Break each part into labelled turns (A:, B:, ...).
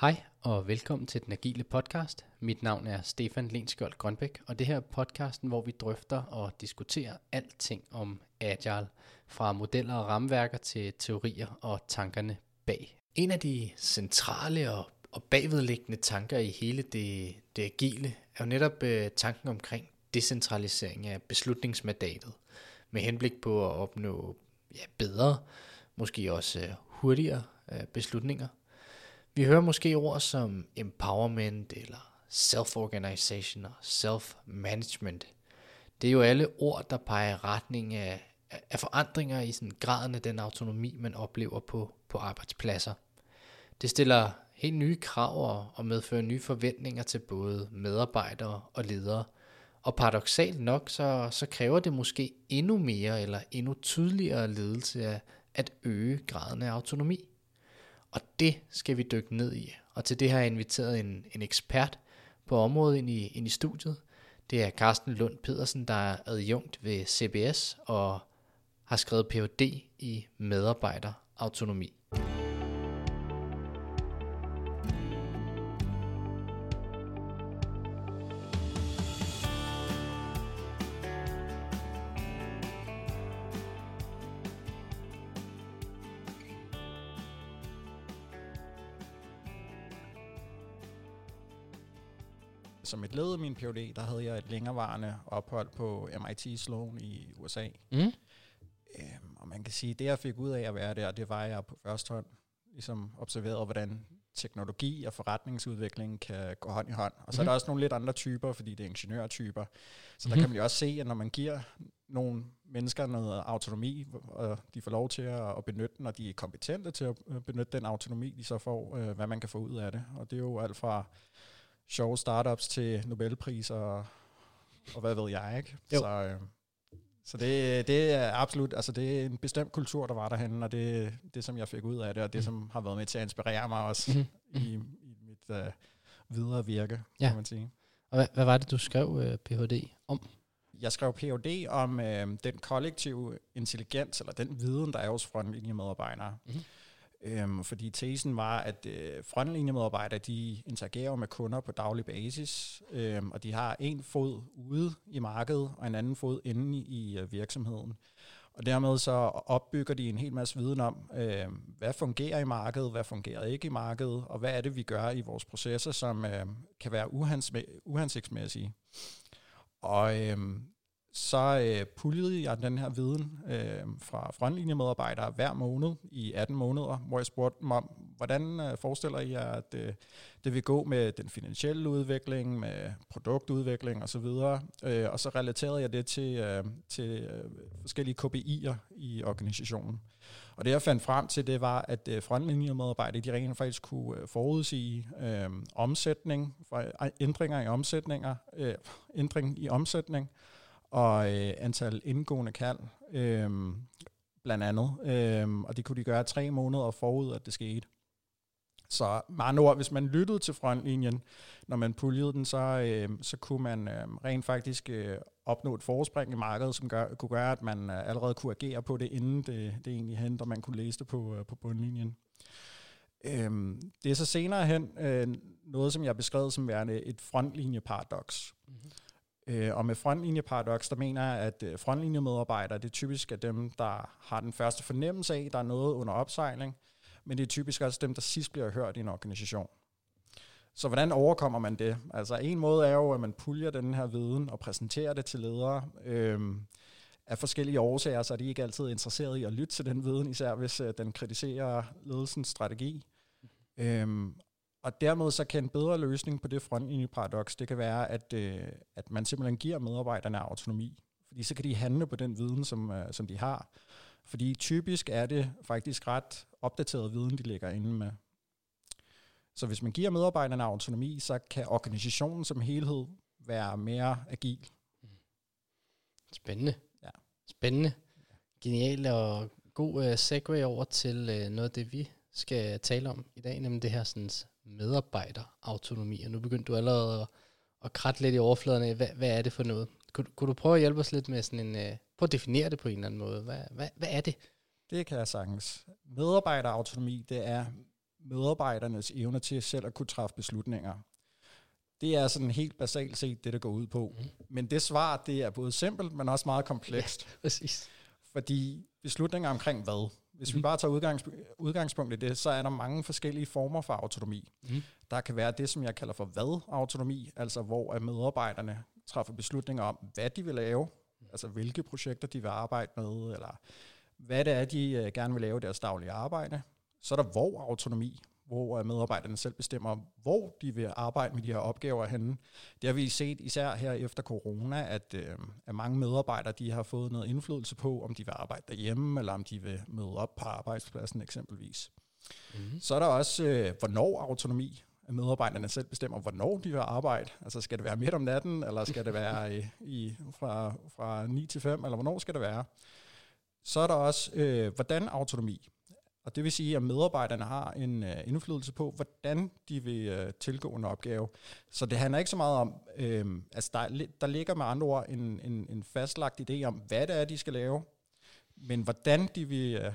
A: Hej og velkommen til den agile podcast. Mit navn er Stefan Lenskjold Grønbæk, og det her er podcasten, hvor vi drøfter og diskuterer alting om agile, fra modeller og rammeværker til teorier og tankerne bag. En af de centrale og, og bagvedliggende tanker i hele det, det agile er jo netop øh, tanken omkring decentralisering af beslutningsmandatet, med henblik på at opnå ja, bedre, måske også øh, hurtigere øh, beslutninger vi hører måske ord som empowerment eller self-organization og self-management. Det er jo alle ord, der peger i retning af, af forandringer i sådan graden af den autonomi, man oplever på, på arbejdspladser. Det stiller helt nye krav og medfører nye forventninger til både medarbejdere og ledere. Og paradoxalt nok, så, så kræver det måske endnu mere eller endnu tydeligere ledelse af at øge graden af autonomi. Og det skal vi dykke ned i. Og til det har jeg inviteret en, en ekspert på området ind i, ind i studiet. Det er Carsten Lund Pedersen, der er adjunkt ved CBS og har skrevet Ph.D. i medarbejderautonomi.
B: Som et led i min PhD, der havde jeg et længerevarende ophold på MIT Sloan i USA.
A: Mm.
B: Øhm, og man kan sige, det jeg fik ud af at være der, det var, at jeg på første hånd ligesom observerede, hvordan teknologi og forretningsudvikling kan gå hånd i hånd. Og så mm. er der mhm. også nogle lidt andre typer, fordi det er ingeniørtyper. Så mm. der mhm. kan man jo også se, at når man giver nogle mennesker noget autonomi, og de får lov til at, benytte den, og de er kompetente til at øh, benytte den autonomi, de så får, øh, hvad man kan få ud af det. Og det er jo alt fra sjove startups til Nobelpris og, og hvad ved jeg, ikke? Jo. Så, øh, så det, det er absolut, altså det er en bestemt kultur, der var derhen, og det det, som jeg fik ud af det, og det, mm. som har været med til at inspirere mig også mm. i, i mit uh, videre virke, ja. kan man sige.
A: Og hvad, hvad var det, du skrev uh, Ph.D. om?
B: Jeg skrev Ph.D. om uh, den kollektive intelligens, eller den viden, der er hos frontlinjemedarbejdere. Mm. Øhm, fordi tesen var, at øh, frontlinjemedarbejdere, de interagerer med kunder på daglig basis, øhm, og de har en fod ude i markedet, og en anden fod inde i, øh, virksomheden. Og dermed så opbygger de en hel masse viden om, øh, hvad fungerer i markedet, hvad fungerer ikke i markedet, og hvad er det, vi gør i vores processer, som øh, kan være uhensigtsmæssige. Og øh, så øh, puljede jeg den her viden øh, fra frontlinjemedarbejdere hver måned i 18 måneder, hvor jeg spurgte dem om, hvordan øh, forestiller I jer, at øh, det vil gå med den finansielle udvikling, med produktudvikling osv., øh, og så relaterede jeg det til, øh, til øh, forskellige KPI'er i organisationen. Og det jeg fandt frem til, det var, at øh, frontlinjemedarbejdere, de rent faktisk kunne øh, forudsige øh, omsætning, ændringer i omsætninger, øh, ændring i omsætning, og øh, antal indgående kald, øh, blandt andet. Øh, og det kunne de gøre tre måneder forud, at det skete. Så mange ord, hvis man lyttede til frontlinjen, når man puljede den, så, øh, så kunne man øh, rent faktisk øh, opnå et forspring i markedet, som gør, kunne gøre, at man øh, allerede kunne agere på det, inden det, det egentlig hentede, og man kunne læse det på, øh, på bundlinjen. Øhm, det er så senere hen øh, noget, som jeg beskrev som værende et frontlinjeparadoks. Mm-hmm. Øh, og med frontlinjeparadox, der mener jeg, at øh, frontlinjemedarbejdere, det er typisk af dem, der har den første fornemmelse af, at der er noget under opsejling, men det er typisk også dem, der sidst bliver hørt i en organisation. Så hvordan overkommer man det? Altså en måde er jo, at man puljer den her viden og præsenterer det til ledere. Øhm, af forskellige årsager, så er de ikke altid interesseret i at lytte til den viden, især hvis øh, den kritiserer ledelsens strategi. Øhm, og dermed så kan en bedre løsning på det frontlinjeparadoks, det kan være, at, øh, at man simpelthen giver medarbejderne autonomi. Fordi så kan de handle på den viden, som, øh, som de har. Fordi typisk er det faktisk ret opdateret viden, de ligger inde med. Så hvis man giver medarbejderne autonomi, så kan organisationen som helhed være mere agil.
A: Spændende. Ja. Spændende. Genialt og god uh, segue over til uh, noget af det, vi skal tale om i dag, nemlig det her sådan, medarbejderautonomi. Og nu begyndte du allerede at, at kratte lidt i overfladen af, hvad, hvad er det for noget? Kunne, kunne du prøve at hjælpe os lidt med sådan en, uh, prøve at definere det på en eller anden måde? Hvad, hvad, hvad er det?
B: Det kan jeg sagtens. Medarbejderautonomi, det er medarbejdernes evne til selv at kunne træffe beslutninger. Det er sådan helt basalt set det, der går ud på. Mm. Men det svar, det er både simpelt, men også meget komplekst. Ja,
A: præcis.
B: Fordi beslutninger omkring hvad? Hvis vi bare tager udgangs, udgangspunkt i det, så er der mange forskellige former for autonomi. Mm. Der kan være det, som jeg kalder for hvad-autonomi, altså hvor medarbejderne træffer beslutninger om, hvad de vil lave, altså hvilke projekter de vil arbejde med, eller hvad det er, de uh, gerne vil lave i deres daglige arbejde. Så er der hvor-autonomi, hvor medarbejderne selv bestemmer, hvor de vil arbejde med de her opgaver henne. Det har vi set især her efter corona, at, øh, at mange medarbejdere de har fået noget indflydelse på, om de vil arbejde derhjemme, eller om de vil møde op på arbejdspladsen eksempelvis. Mm-hmm. Så er der også, øh, hvornår autonomi, at medarbejderne selv bestemmer, hvornår de vil arbejde. Altså skal det være midt om natten, eller skal det være i, i, fra, fra 9 til 5, eller hvornår skal det være? Så er der også, øh, hvordan autonomi. Og det vil sige, at medarbejderne har en uh, indflydelse på, hvordan de vil uh, tilgå en opgave. Så det handler ikke så meget om, øh, altså der, der ligger med andre ord en, en, en fastlagt idé om, hvad det er, de skal lave, men hvordan de vil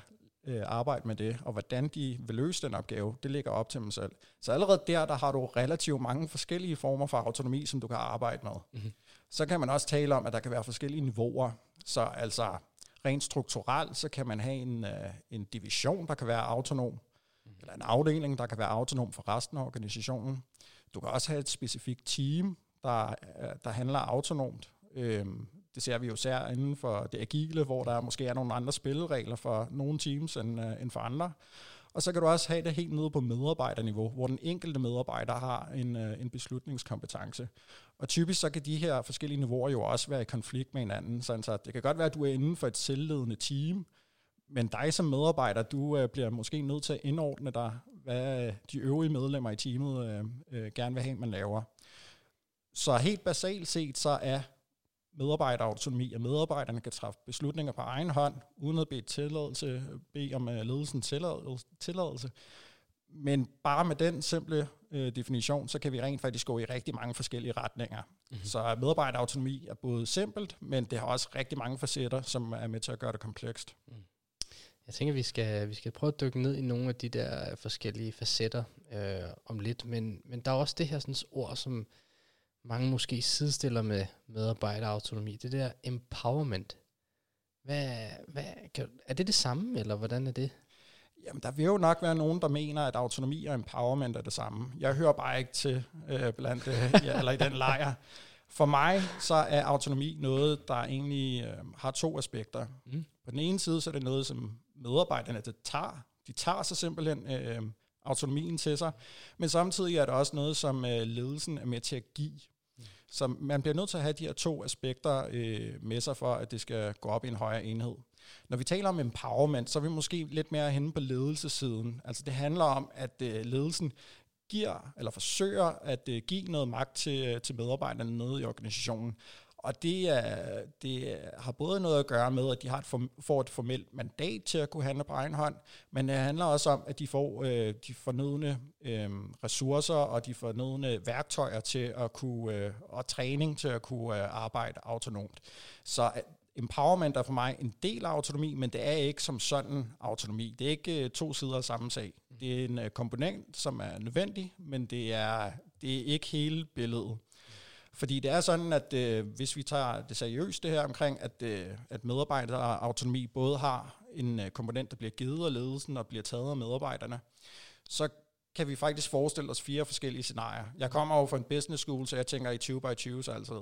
B: uh, arbejde med det, og hvordan de vil løse den opgave, det ligger op til dem selv. Så allerede der, der har du relativt mange forskellige former for autonomi, som du kan arbejde med. Mm-hmm. Så kan man også tale om, at der kan være forskellige niveauer. Så altså rent strukturelt, så kan man have en, uh, en division, der kan være autonom, mm. eller en afdeling, der kan være autonom for resten af organisationen. Du kan også have et specifikt team, der, uh, der handler autonomt. Øhm, det ser vi jo sær inden for det agile, hvor der måske er nogle andre spilleregler for nogle teams end, end for andre. Og så kan du også have det helt nede på medarbejderniveau, hvor den enkelte medarbejder har en, øh, en beslutningskompetence. Og typisk så kan de her forskellige niveauer jo også være i konflikt med hinanden. Sådan så det kan godt være, at du er inden for et selvledende team, men dig som medarbejder, du øh, bliver måske nødt til at indordne dig, hvad øh, de øvrige medlemmer i teamet øh, øh, gerne vil have, man laver. Så helt basalt set, så er medarbejderautonomi, at medarbejderne kan træffe beslutninger på egen hånd, uden at bede, tilladelse, bede om uh, ledelsen tilladelse, tilladelse. Men bare med den simple øh, definition, så kan vi rent faktisk gå i rigtig mange forskellige retninger. Mm-hmm. Så medarbejderautonomi er både simpelt, men det har også rigtig mange facetter, som er med til at gøre det komplekst. Mm.
A: Jeg tænker, vi skal, vi skal prøve at dykke ned i nogle af de der forskellige facetter øh, om lidt, men, men der er også det her sådan, ord, som mange måske sidestiller med medarbejderautonomi, det der empowerment. Hvad, hvad, kan, er det det samme, eller hvordan er det?
B: Jamen, der vil jo nok være nogen, der mener, at autonomi og empowerment er det samme. Jeg hører bare ikke til øh, blandt, øh, ja, eller i den lejr. For mig så er autonomi noget, der egentlig øh, har to aspekter. Mm. På den ene side så er det noget, som medarbejderne det tager. De tager sig simpelthen øh, autonomien til sig. Men samtidig er det også noget, som øh, ledelsen er med til at give. Så man bliver nødt til at have de her to aspekter øh, med sig for, at det skal gå op i en højere enhed. Når vi taler om empowerment, så er vi måske lidt mere henne på ledelsesiden. Altså det handler om, at øh, ledelsen giver eller forsøger at øh, give noget magt til, øh, til medarbejderne nede i organisationen. Og det, er, det har både noget at gøre med, at de har et form, får et formelt mandat til at kunne handle på egen hånd, men det handler også om, at de får øh, de fornødne øh, ressourcer og de fornødne værktøjer til at kunne, øh, og træning til at kunne øh, arbejde autonomt. Så øh, empowerment er for mig en del af autonomi, men det er ikke som sådan autonomi. Det er ikke øh, to sider af samme sag. Det er en øh, komponent, som er nødvendig, men det er, det er ikke hele billedet. Fordi det er sådan, at øh, hvis vi tager det seriøst det her omkring, at, øh, at medarbejderautonomi både har en øh, komponent, der bliver givet af ledelsen og bliver taget af medarbejderne, så kan vi faktisk forestille os fire forskellige scenarier. Jeg kommer over fra en business school, så jeg tænker i 20 by 20 så altid.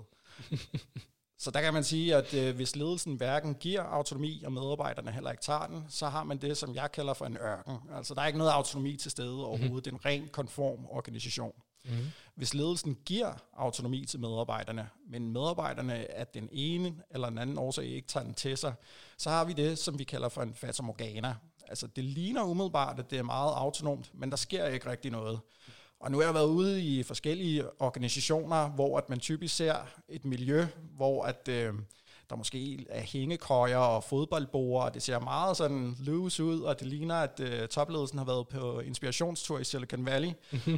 B: så der kan man sige, at øh, hvis ledelsen hverken giver autonomi, og medarbejderne heller ikke tager den, så har man det, som jeg kalder for en ørken. Altså der er ikke noget autonomi til stede overhovedet. Mm. Det er en ren konform organisation. Mm. Hvis ledelsen giver autonomi til medarbejderne, men medarbejderne af den ene eller den anden årsag ikke tager den til sig, så har vi det, som vi kalder for en fatamorgana. Altså det ligner umiddelbart, at det er meget autonomt, men der sker ikke rigtig noget. Og nu har jeg været ude i forskellige organisationer, hvor at man typisk ser et miljø, hvor at... Øh, der måske er hængekøjer og fodboldborer, og det ser meget sådan loose ud, og det ligner, at uh, topledelsen har været på inspirationstur i Silicon Valley.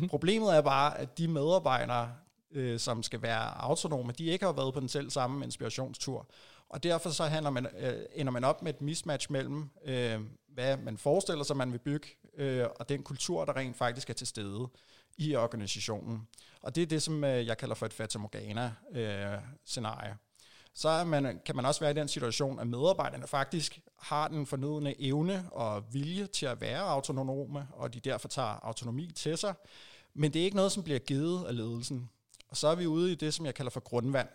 B: Problemet er bare, at de medarbejdere, uh, som skal være autonome, de ikke har været på den selv samme inspirationstur. Og derfor så handler man, øh, ender man op med et mismatch mellem, øh, hvad man forestiller sig, man vil bygge, øh, og den kultur, der rent faktisk er til stede i organisationen. Og det er det, som øh, jeg kalder for et Fata Morgana-scenarie. Øh, så er man, kan man også være i den situation, at medarbejderne faktisk har den fornødne evne og vilje til at være autonome, og de derfor tager autonomi til sig. Men det er ikke noget, som bliver givet af ledelsen. Og så er vi ude i det, som jeg kalder for grundvand.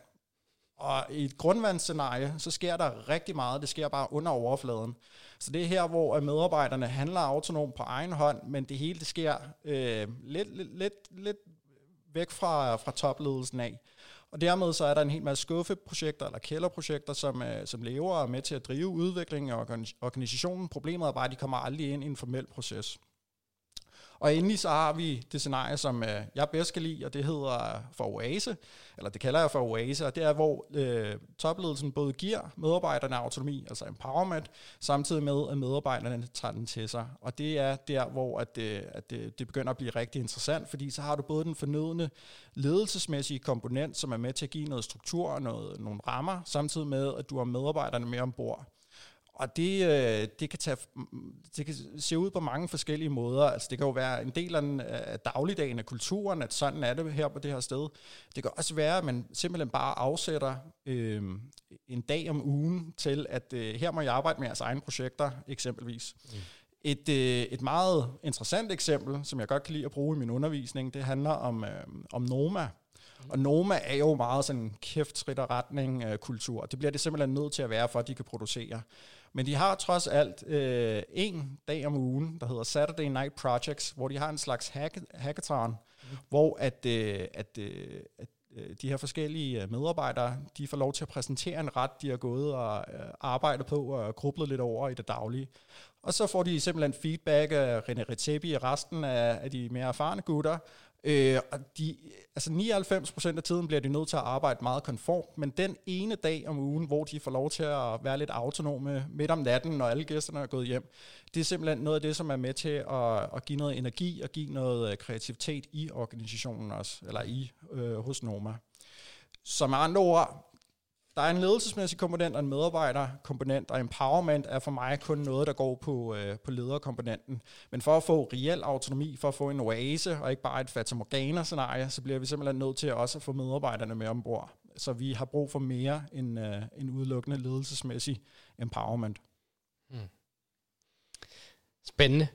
B: Og i et grundvandsscenarie, så sker der rigtig meget. Det sker bare under overfladen. Så det er her, hvor medarbejderne handler autonomt på egen hånd, men det hele det sker øh, lidt, lidt, lidt, lidt væk fra, fra topledelsen af. Og dermed så er der en hel masse skuffeprojekter eller kælderprojekter, som, øh, som lever og er med til at drive udviklingen og organisationen. Problemet er bare, at de kommer aldrig ind i en formel proces. Og endelig så har vi det scenarie, som øh, jeg bedst kan lide, og det hedder øh, for Oase, eller det kalder jeg for Oase, og det er, hvor øh, topledelsen både giver medarbejderne autonomi, altså empowerment, samtidig med, at medarbejderne tager den til sig. Og det er der, hvor at det, at det, det begynder at blive rigtig interessant, fordi så har du både den fornødne ledelsesmæssige komponent, som er med til at give noget struktur og noget, nogle rammer, samtidig med, at du har medarbejderne med ombord. Og det, øh, det, kan tage, det kan se ud på mange forskellige måder. Altså det kan jo være en del af dagligdagen af kulturen, at sådan er det her på det her sted. Det kan også være, at man simpelthen bare afsætter øh, en dag om ugen til, at øh, her må jeg arbejde med jeres egne projekter, eksempelvis. Mm. Et, øh, et meget interessant eksempel, som jeg godt kan lide at bruge i min undervisning, det handler om, øh, om Noma. Og Noma er jo meget sådan en kæft retning øh, kultur. Det bliver det simpelthen nødt til at være, for at de kan producere. Men de har trods alt øh, en dag om ugen, der hedder Saturday Night Projects, hvor de har en slags hack- hackathon, mm. hvor at, øh, at, øh, at øh, de her forskellige øh, medarbejdere, de får lov til at præsentere en ret, de har gået og øh, arbejdet på og grublet lidt over i det daglige. Og så får de simpelthen feedback af René Retebi og resten af, af de mere erfarne gutter, Øh, og de, altså 99% af tiden bliver de nødt til at arbejde meget konform, men den ene dag om ugen, hvor de får lov til at være lidt autonome midt om natten, når alle gæsterne er gået hjem, det er simpelthen noget af det, som er med til at, at give noget energi og give noget øh, kreativitet i organisationen også, eller i øh, hos Noma. Så med andre ord, der er en ledelsesmæssig komponent og en medarbejderkomponent, og empowerment er for mig kun noget, der går på, øh, på lederkomponenten. Men for at få reel autonomi, for at få en oase, og ikke bare et fatamorgana-scenarie, så bliver vi simpelthen nødt til også at få medarbejderne med ombord. Så vi har brug for mere end, øh, en udelukkende ledelsesmæssig empowerment. Hmm.
A: Spændende.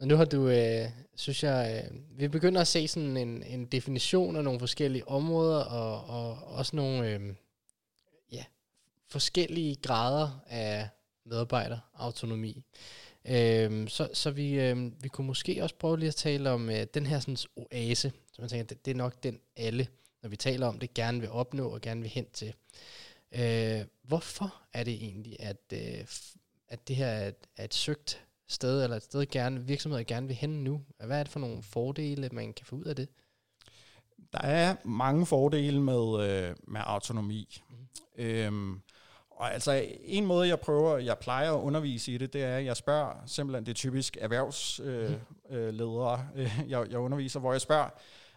A: Og nu har du, øh, synes jeg, øh, vi begynder at se sådan en, en definition af nogle forskellige områder, og, og også nogle... Øh, forskellige grader af medarbejderautonomi. Øhm, så så vi, øhm, vi kunne måske også prøve lige at tale om øh, den her sådan, oase, som jeg tænker, det, det er nok den alle, når vi taler om det, gerne vil opnå og gerne vil hen til. Øh, hvorfor er det egentlig, at, øh, at det her er et, er et søgt sted, eller et sted, gerne, virksomheder gerne vil hen nu? Hvad er det for nogle fordele, man kan få ud af det?
B: Der er mange fordele med, øh, med autonomi. Mm. Øhm, og altså en måde, jeg prøver, jeg plejer at undervise i det, det er, at jeg spørger simpelthen, det er typisk erhvervsledere, øh, øh, jeg, jeg underviser, hvor jeg spørger,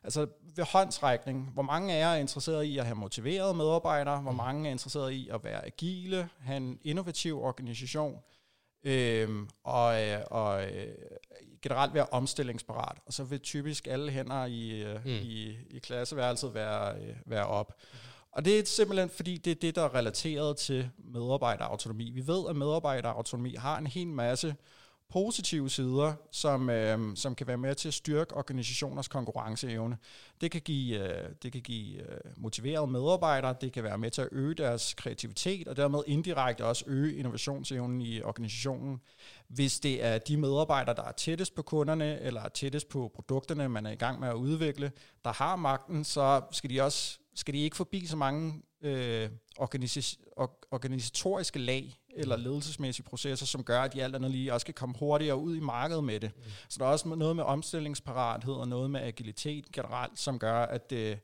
B: altså ved håndsrækning, hvor mange af jer er interesseret i at have motiverede medarbejdere, hvor mange er interesseret i at være agile, have en innovativ organisation, øh, og, og øh, generelt være omstillingsparat. Og så vil typisk alle hænder i, øh, mm. i, i klasseværelset være, øh, være op. Mm. Og det er simpelthen, fordi det er det, der er relateret til medarbejderautonomi. Vi ved, at medarbejderautonomi har en hel masse positive sider, som, øh, som kan være med til at styrke organisationers konkurrenceevne. Det kan give, øh, det kan give øh, motiverede medarbejdere, det kan være med til at øge deres kreativitet, og dermed indirekte også øge innovationsevnen i organisationen. Hvis det er de medarbejdere, der er tættest på kunderne, eller er tættest på produkterne, man er i gang med at udvikle, der har magten, så skal de også skal de ikke forbi så mange øh, organis- organisatoriske lag eller mm. ledelsesmæssige processer, som gør, at de alt andet lige også kan komme hurtigere ud i markedet med det. Mm. Så der er også noget med omstillingsparathed og noget med agilitet generelt, som gør, at, øh,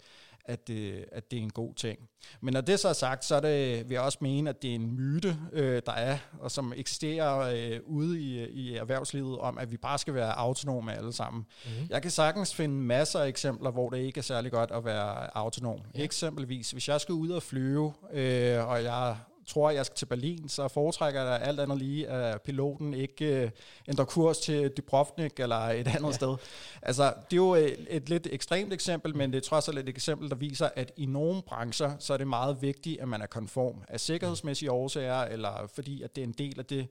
B: at, øh, at det er en god ting. Men når det så er sagt, så er det, vil jeg også mene, at det er en myte, øh, der er, og som eksisterer øh, ude i, i erhvervslivet, om at vi bare skal være autonome alle sammen. Mm. Jeg kan sagtens finde masser af eksempler, hvor det ikke er særlig godt at være autonom. Ja. Eksempelvis, hvis jeg skal ud og flyve, øh, og jeg tror, at jeg skal til Berlin, så foretrækker jeg alt andet lige, at piloten ikke øh, ændrer kurs til Dubrovnik eller et andet ja. sted. Altså, det er jo et, et lidt ekstremt eksempel, men det er trods alt et eksempel, der viser, at i nogle brancher, så er det meget vigtigt, at man er konform af sikkerhedsmæssige årsager, eller fordi at det er en del af det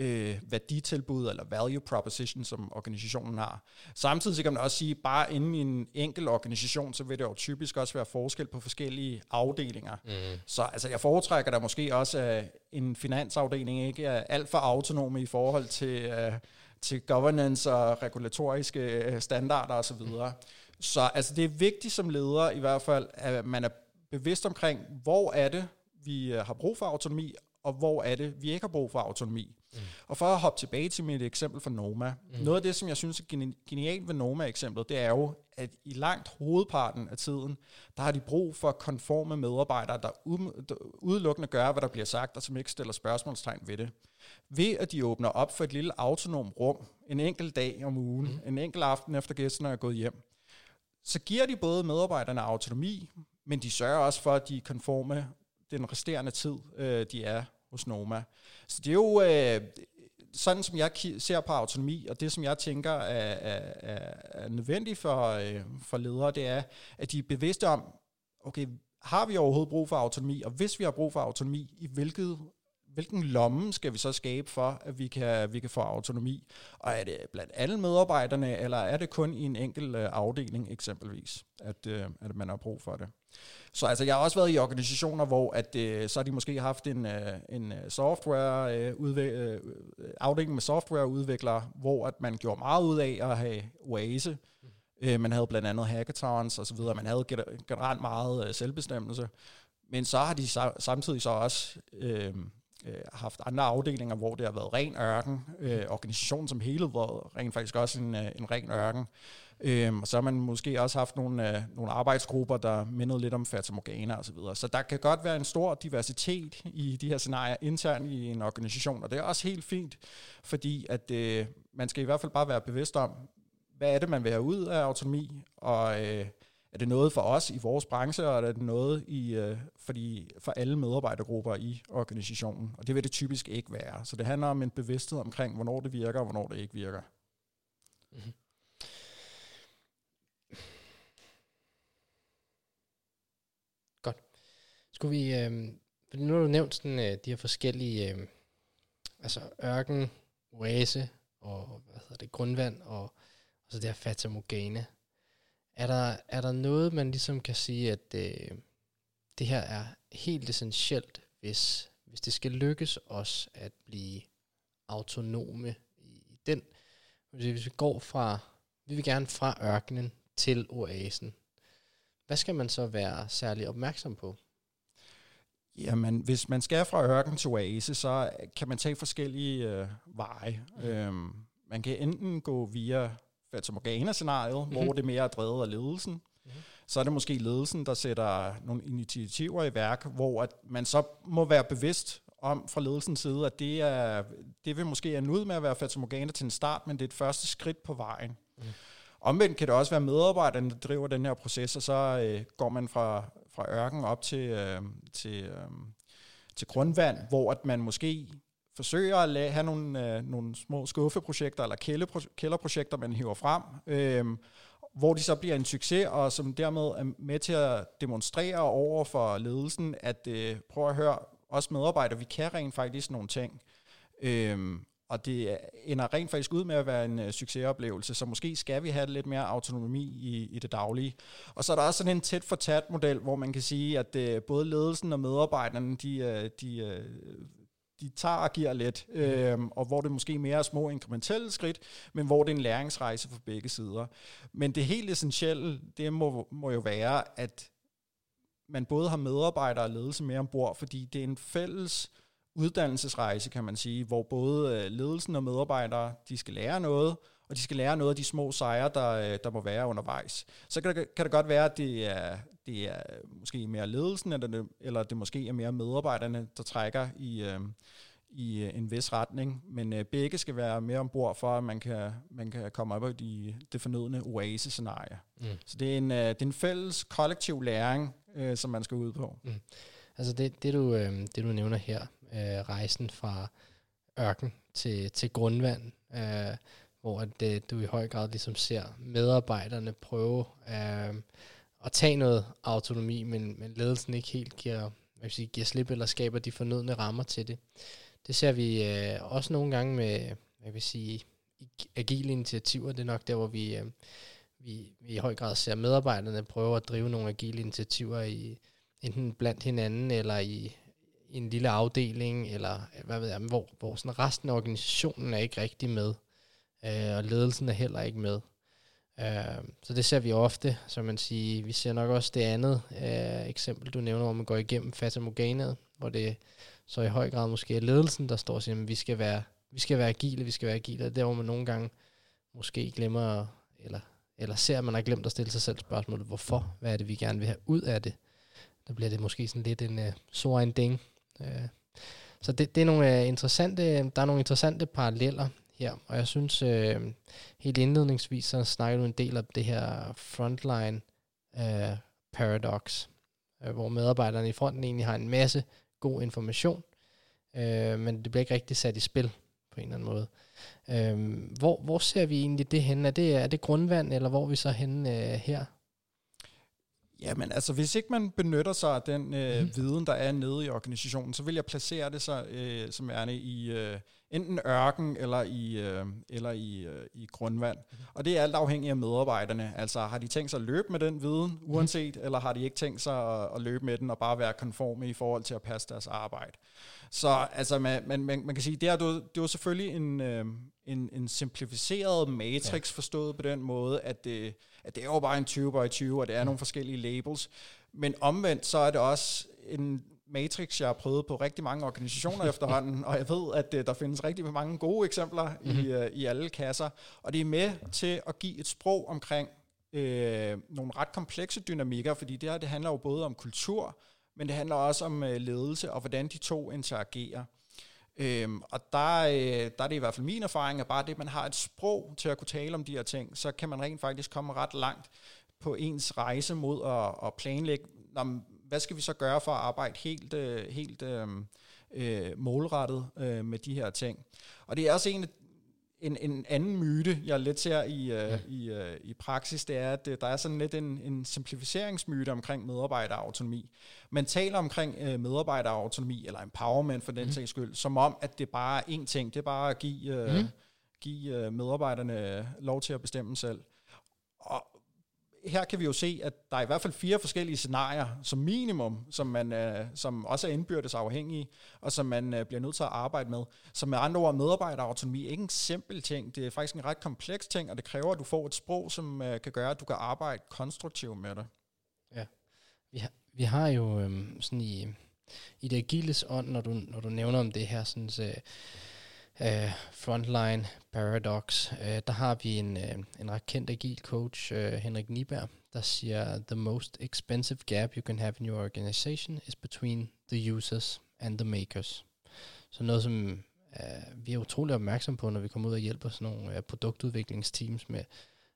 B: øh, værditilbud eller value proposition, som organisationen har. Samtidig så kan man også sige, bare inden i en enkelt organisation, så vil det jo typisk også være forskel på forskellige afdelinger. Mm. Så altså, jeg foretrækker der måske også, at en finansafdeling ikke er alt for autonome i forhold til, uh, til governance og regulatoriske øh, standarder osv. Så, så altså, det er vigtigt som leder i hvert fald, at man er bevidst omkring, hvor er det, vi øh, har brug for autonomi, og hvor er det, vi ikke har brug for autonomi. Mm. Og for at hoppe tilbage til mit eksempel fra Noma, mm. noget af det, som jeg synes er genialt ved Noma-eksemplet, det er jo, at i langt hovedparten af tiden, der har de brug for konforme medarbejdere, der, udelukkende gør, hvad der bliver sagt, og som ikke stiller spørgsmålstegn ved det. Ved at de åbner op for et lille autonom rum, en enkelt dag om ugen, mm. en enkelt aften efter gæsterne er gået hjem, så giver de både medarbejderne autonomi, men de sørger også for, at de er konforme den resterende tid, øh, de er hos Noma. Så det er jo øh, sådan, som jeg ser på autonomi, og det, som jeg tænker er, er, er nødvendigt for, øh, for ledere, det er, at de er bevidste om, okay, har vi overhovedet brug for autonomi, og hvis vi har brug for autonomi, i hvilket hvilken lomme skal vi så skabe for, at vi kan, vi kan få autonomi? Og er det blandt alle medarbejderne, eller er det kun i en enkelt øh, afdeling eksempelvis, at, øh, at man har brug for det? Så altså, jeg har også været i organisationer, hvor at, øh, så har de måske haft en, øh, en øh, software øh, udvik- øh, afdeling med softwareudviklere, hvor at man gjorde meget ud af at have Oase. Øh, man havde blandt andet hackathons og så videre. Man havde generelt meget øh, selvbestemmelse. Men så har de samtidig så også øh, øh, haft andre afdelinger, hvor det har været ren ørken. Øh, organisationen som helhed var rent faktisk også en, øh, en ren ørken. Øh, og så har man måske også haft nogle, øh, nogle arbejdsgrupper, der mindede lidt om Fata Morgana osv. Så, så der kan godt være en stor diversitet i de her scenarier internt i en organisation, og det er også helt fint, fordi at øh, man skal i hvert fald bare være bevidst om, hvad er det, man vil have ud af autonomi, og øh, er det noget for os i vores branche, og er det noget i, øh, for, de, for alle medarbejdergrupper i organisationen? Og det vil det typisk ikke være. Så det handler om en bevidsthed omkring, hvornår det virker, og hvornår det ikke virker. Mm-hmm.
A: Godt. Skulle vi, øh, nu har du nævnt sådan, øh, de her forskellige, øh, altså ørken, oase, og hvad hedder det, grundvand, og, og så det her fatamorgane. Er der, er der noget, man ligesom kan sige, at øh, det her er helt essentielt, hvis, hvis det skal lykkes os at blive autonome i den, hvis vi går fra, vi vil gerne fra ørkenen til oasen, hvad skal man så være særlig opmærksom på?
B: Jamen, hvis man skal fra ørken til oase, så kan man tage forskellige øh, veje. Mm. Øhm, man kan enten gå via Fata Morgana-scenariet, mm-hmm. hvor det mere er drevet af ledelsen. Mm-hmm. Så er det måske ledelsen, der sætter nogle initiativer i værk, hvor at man så må være bevidst om fra ledelsens side, at det, er, det vil måske ende ud med at være Fata Morgana til en start, men det er et første skridt på vejen. Mm. Omvendt kan det også være medarbejderne, der driver den her proces, og så øh, går man fra, fra ørken op til, øh, til, øh, til grundvand, hvor at man måske forsøger at lave, have nogle, øh, nogle små skuffeprojekter eller kælderprojekter, man hiver frem, øh, hvor de så bliver en succes, og som dermed er med til at demonstrere over for ledelsen, at øh, prøv at høre, os medarbejdere, vi kan rent faktisk nogle ting. Øh, og det ender rent faktisk ud med at være en øh, succesoplevelse, så måske skal vi have lidt mere autonomi i, i det daglige. Og så er der også sådan en tæt for tæt model, hvor man kan sige, at øh, både ledelsen og medarbejderne, de, øh, de øh, de tager og giver lidt, øh, og hvor det måske mere er små inkrementelle skridt, men hvor det er en læringsrejse for begge sider. Men det helt essentielle, det må, må jo være, at man både har medarbejdere og ledelse med ombord, fordi det er en fælles uddannelsesrejse, kan man sige, hvor både øh, ledelsen og medarbejdere, de skal lære noget, og de skal lære noget af de små sejre, der, øh, der må være undervejs. Så kan det, kan det godt være, at det er, det er måske mere ledelsen, eller det, eller det måske er mere medarbejderne, der trækker i, øh, i en vis retning, men øh, begge skal være mere ombord for, at man kan, man kan komme op i de, det fornødne oase-scenarie. Mm. Så det er, en, øh, det er en fælles kollektiv læring, øh, som man skal ud på. Mm.
A: Altså det, det, du, øh, det du nævner her, øh, rejsen fra ørken til, til grundvand, øh, hvor at, øh, du i høj grad ligesom ser medarbejderne prøve øh, at tage noget autonomi, men, men ledelsen ikke helt giver, jeg vil sige, giver slip eller skaber de fornødne rammer til det. Det ser vi øh, også nogle gange med, jeg vil sige, agile initiativer. Det er nok der, hvor vi, øh, vi, vi i høj grad ser medarbejderne prøve at drive nogle agile initiativer i enten blandt hinanden eller i, i en lille afdeling, eller hvad ved jeg, hvor, hvor sådan resten af organisationen er ikke rigtig med, øh, og ledelsen er heller ikke med. Uh, så det ser vi ofte, som man siger, vi ser nok også det andet uh, eksempel, du nævner, hvor man går igennem fatamorganet, hvor det så i høj grad måske er ledelsen, der står og siger, at vi skal være, vi skal være agile, vi skal være agile, der hvor man nogle gange måske glemmer, eller, eller ser, at man har glemt at stille sig selv spørgsmålet, hvorfor, hvad er det, vi gerne vil have ud af det, der bliver det måske sådan lidt en øh, uh, så en ding. Uh, så det, det er nogle uh, interessante, der er nogle interessante paralleller her, og jeg synes uh, helt indledningsvis, så snakker du en del om det her frontline uh, paradox, uh, hvor medarbejderne i fronten egentlig har en masse god information, uh, men det bliver ikke rigtig sat i spil på en eller anden måde. Uh, hvor, hvor ser vi egentlig det henne? Er det, er det grundvand, eller hvor er vi så henne uh, her?
B: Jamen altså, hvis ikke man benytter sig af den øh, mm. viden, der er nede i organisationen, så vil jeg placere det så, øh, som er i øh, enten ørken eller i, øh, eller i, øh, i grundvand. Mm. Og det er alt afhængigt af medarbejderne. Altså har de tænkt sig at løbe med den viden, mhm. uanset, mm. eller har de ikke tænkt sig at, at løbe med den og bare være konforme i forhold til at passe deres arbejde. Så altså, man, man, man, man kan sige, det er, det er jo selvfølgelig en, øh, en, en simplificeret matrix ja. forstået på den måde, at det, at det er jo bare en 20 by 20, og det er mm. nogle forskellige labels. Men omvendt, så er det også en matrix, jeg har prøvet på rigtig mange organisationer efterhånden, og jeg ved, at uh, der findes rigtig mange gode eksempler mm-hmm. i, uh, i alle kasser, og det er med til at give et sprog omkring uh, nogle ret komplekse dynamikker, fordi det her det handler jo både om kultur, men det handler også om uh, ledelse og hvordan de to interagerer. Øhm, og der, øh, der er det i hvert fald min erfaring, at bare det, at man har et sprog til at kunne tale om de her ting, så kan man rent faktisk komme ret langt på ens rejse mod at, at planlægge, når, hvad skal vi så gøre for at arbejde helt, øh, helt øh, øh, målrettet øh, med de her ting. Og det er også en en, en anden myte, jeg lidt ser i, uh, ja. i, uh, i praksis, det er, at uh, der er sådan lidt en, en simplificeringsmyte omkring medarbejderautonomi. Man taler omkring uh, medarbejderautonomi, eller empowerment for den mm. sags skyld, som om, at det bare er én ting. Det er bare at give, uh, mm. give uh, medarbejderne lov til at bestemme selv. Og her kan vi jo se, at der er i hvert fald fire forskellige scenarier som minimum, som, man, øh, som også er indbyrdes afhængige, og som man øh, bliver nødt til at arbejde med. Så med andre ord, medarbejderautonomi er ikke en simpel ting. Det er faktisk en ret kompleks ting, og det kræver, at du får et sprog, som øh, kan gøre, at du kan arbejde konstruktivt med det.
A: Ja, vi har, vi har jo øh, sådan i, i det agiles ånd, når du, når du nævner om det her, sådan så, øh, Frontline Paradox, øh, der har vi en, øh, en ret kendt agil coach, øh, Henrik Niberg, der siger, the most expensive gap you can have in your organization is between the users and the makers. Så noget, som øh, vi er utrolig opmærksom på, når vi kommer ud og hjælper sådan nogle øh, produktudviklingsteams med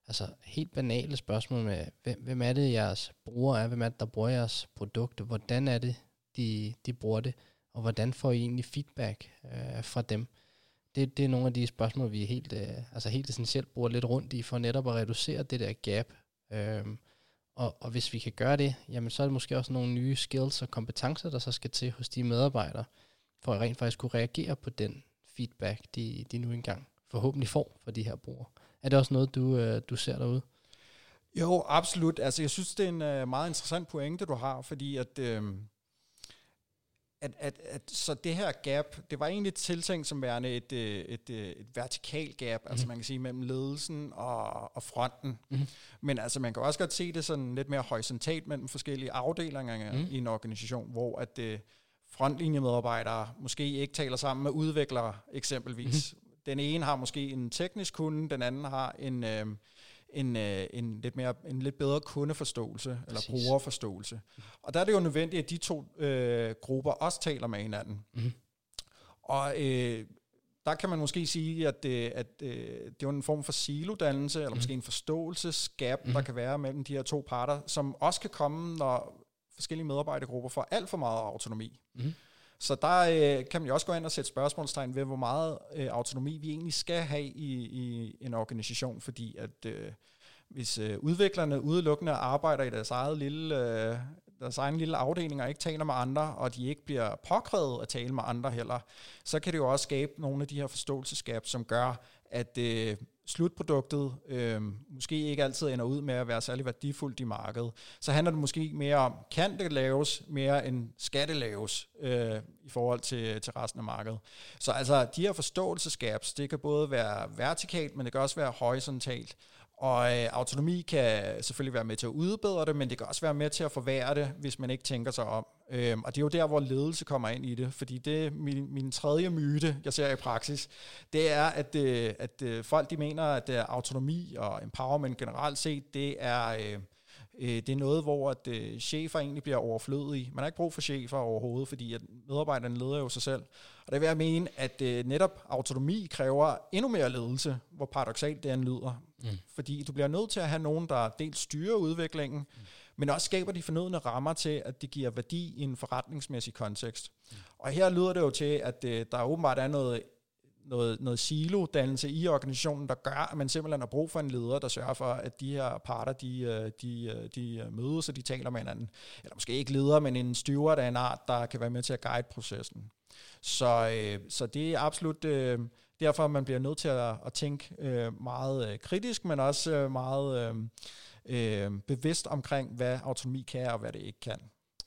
A: altså helt banale spørgsmål med, hvem, hvem er det, jeres bruger er, hvem er det, der bruger jeres produkt, hvordan er det, de, de bruger det, og hvordan får I egentlig feedback øh, fra dem? Det, det er nogle af de spørgsmål, vi helt, øh, altså helt essentielt bruger lidt rundt i, for netop at reducere det der gap. Øhm, og, og hvis vi kan gøre det, jamen så er det måske også nogle nye skills og kompetencer, der så skal til hos de medarbejdere, for at rent faktisk kunne reagere på den feedback, de, de nu engang forhåbentlig får for de her brugere. Er det også noget, du, øh, du ser derude?
B: Jo, absolut. Altså, jeg synes, det er en øh, meget interessant pointe, du har, fordi at... Øh, at, at, at, så det her gap, det var egentlig tiltænkt som værende et, øh, et, et, øh, et vertikal gap, mm. altså man kan sige mellem ledelsen og, og fronten. Mm. Men altså man kan også godt se det sådan lidt mere horisontalt mellem forskellige afdelinger mm. i en organisation, hvor at uh, frontlinjemedarbejdere måske ikke taler sammen med udviklere eksempelvis. Mm. Den ene har måske en teknisk kunde, den anden har en... Uh, en, øh, en, lidt mere, en lidt bedre kundeforståelse, Præcis. eller brugerforståelse. Og der er det jo nødvendigt, at de to øh, grupper også taler med hinanden. Mm. Og øh, der kan man måske sige, at, det, at øh, det er jo en form for silodannelse, eller mm. måske en forståelsesgab, mm. der kan være mellem de her to parter, som også kan komme, når forskellige medarbejdergrupper får alt for meget autonomi.
A: Mm.
B: Så der øh, kan man jo også gå ind og sætte spørgsmålstegn ved, hvor meget øh, autonomi vi egentlig skal have i, i en organisation, fordi at øh, hvis øh, udviklerne udelukkende arbejder i deres eget lille, øh, deres egen lille afdeling og ikke taler med andre, og de ikke bliver påkrævet at tale med andre heller, så kan det jo også skabe nogle af de her forståelsesgab, som gør, at øh, slutproduktet øh, måske ikke altid ender ud med at være særlig værdifuldt i markedet. Så handler det måske mere om, kan det laves mere end skal det laves øh, i forhold til, til resten af markedet. Så altså de her forståelsesgaps, det kan både være vertikalt, men det kan også være horisontalt. Og øh, autonomi kan selvfølgelig være med til at udbedre det, men det kan også være med til at forværre det, hvis man ikke tænker sig om. Øhm, og det er jo der, hvor ledelse kommer ind i det, fordi det min, min tredje myte, jeg ser i praksis, det er, at, øh, at øh, folk de mener, at øh, autonomi og empowerment generelt set, det er... Øh, øh, det er noget, hvor at, øh, chefer egentlig bliver overflødige. Man har ikke brug for chefer overhovedet, fordi at medarbejderne leder jo sig selv. Og det vil jeg mene, at øh, netop autonomi kræver endnu mere ledelse, hvor paradoxalt det lyder. Mm. Fordi du bliver nødt til at have nogen, der dels styrer udviklingen, mm. men også skaber de fornødne rammer til, at det giver værdi i en forretningsmæssig kontekst. Mm. Og her lyder det jo til, at øh, der åbenbart er noget noget, noget silo-dannelse i organisationen, der gør, at man simpelthen har brug for en leder, der sørger for, at de her parter, de, øh, de, øh, de øh, mødes, og de taler med hinanden. Eller måske ikke leder, men en styrer af en art, der kan være med til at guide processen. Så, øh, så det er absolut øh, derfor, man bliver nødt til at, at tænke øh, meget øh, kritisk, men også øh, meget øh, øh, bevidst omkring, hvad autonomi kan og hvad det ikke kan.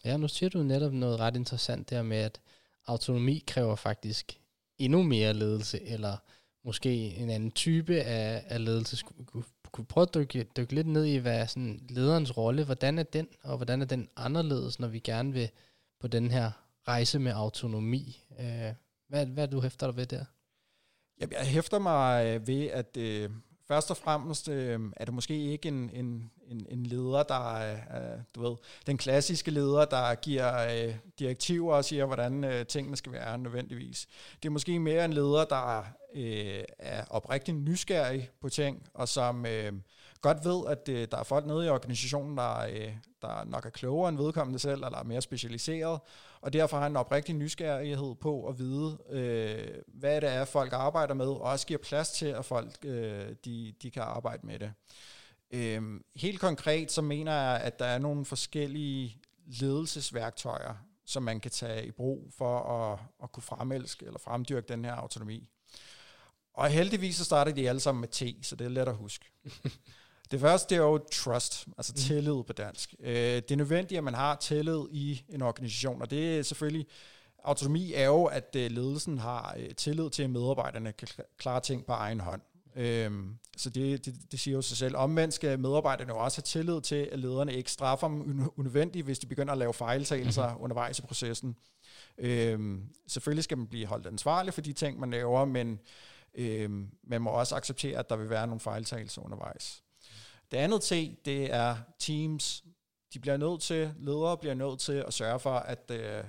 A: Ja, nu siger du netop noget ret interessant der med, at autonomi kræver faktisk endnu mere ledelse, eller måske en anden type af, af ledelse. Kunne, kunne prøve at dykke, dykke lidt ned i, hvad er sådan lederens rolle, hvordan er den, og hvordan er den anderledes, når vi gerne vil på den her rejse med autonomi. Øh, hvad, hvad du hæfter dig ved der?
B: Jeg, jeg hæfter mig øh, ved, at øh, først og fremmest øh, er det måske ikke en, en, en, en leder, der er, øh, du ved, den klassiske leder, der giver øh, direktiver og siger, hvordan øh, tingene skal være nødvendigvis. Det er måske mere en leder, der øh, er oprigtig nysgerrig på ting, og som øh, godt ved, at øh, der er folk nede i organisationen, der, øh, der nok er klogere end vedkommende selv, eller er mere specialiseret, og derfor har en oprigtig nysgerrighed på at vide, øh, hvad det er, folk arbejder med, og også giver plads til, at folk øh, de, de kan arbejde med det. Øh, helt konkret så mener jeg, at der er nogle forskellige ledelsesværktøjer, som man kan tage i brug for at, at kunne fremelske eller fremdyrke den her autonomi. Og heldigvis så starter de alle sammen med T, så det er let at huske. Det første det er jo trust, altså mm. tillid på dansk. Øh, det er nødvendigt, at man har tillid i en organisation, og det er selvfølgelig, autonomi er jo, at øh, ledelsen har øh, tillid til, at medarbejderne kan klare ting på egen hånd. Øhm, så det, det, det siger jo sig selv. Omvendt skal medarbejderne jo også have tillid til, at lederne ikke straffer dem unødvendigt, hvis de begynder at lave fejltagelser mm-hmm. undervejs i processen. Øhm, selvfølgelig skal man blive holdt ansvarlig for de ting, man laver, men øhm, man må også acceptere, at der vil være nogle fejltagelser undervejs. Det andet T, det er teams. De bliver nødt til, ledere bliver nødt til at sørge for, at, øh,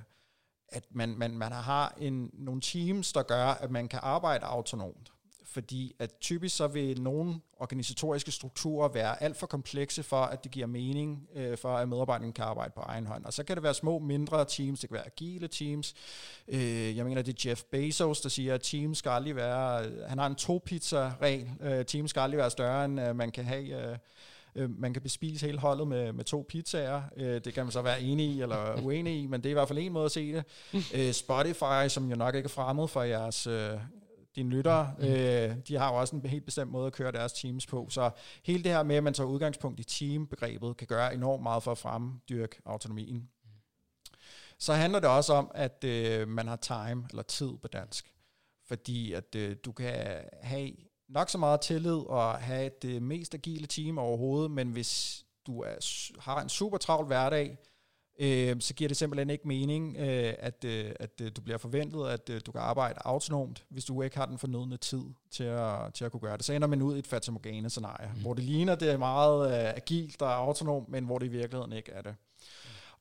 B: at man, man, man har en, nogle teams, der gør, at man kan arbejde autonomt fordi at typisk så vil nogle organisatoriske strukturer være alt for komplekse for, at det giver mening øh, for, at medarbejderne kan arbejde på egen hånd. Og så kan det være små, mindre teams, det kan være agile teams. Øh, jeg mener, det er Jeff Bezos, der siger, at teams skal aldrig være, han har en to-pizza-regel, øh, teams skal aldrig være større, end øh, man kan have... Øh, øh, man kan bespise hele holdet med, med to pizzaer. Øh, det kan man så være enig i eller uenig i, men det er i hvert fald en måde at se det. Øh, Spotify, som jo nok ikke er fremmed for jeres, øh, dine lyttere, mm. øh, de har jo også en helt bestemt måde at køre deres teams på. Så hele det her med, at man tager udgangspunkt i teambegrebet, kan gøre enormt meget for at fremdyrke autonomien. Så handler det også om, at øh, man har time, eller tid på dansk. Fordi at øh, du kan have nok så meget tillid og have det øh, mest agile team overhovedet, men hvis du er, har en super travl hverdag, øh, så giver det simpelthen ikke mening, øh, at, øh, at øh, du bliver forventet, at øh, du kan arbejde autonomt, hvis du ikke har den fornødne tid til at, til at kunne gøre det. Så ender man ud i et fatamorgane-scenarie, mm. hvor det ligner, det er meget øh, agilt og autonomt, men hvor det i virkeligheden ikke er det.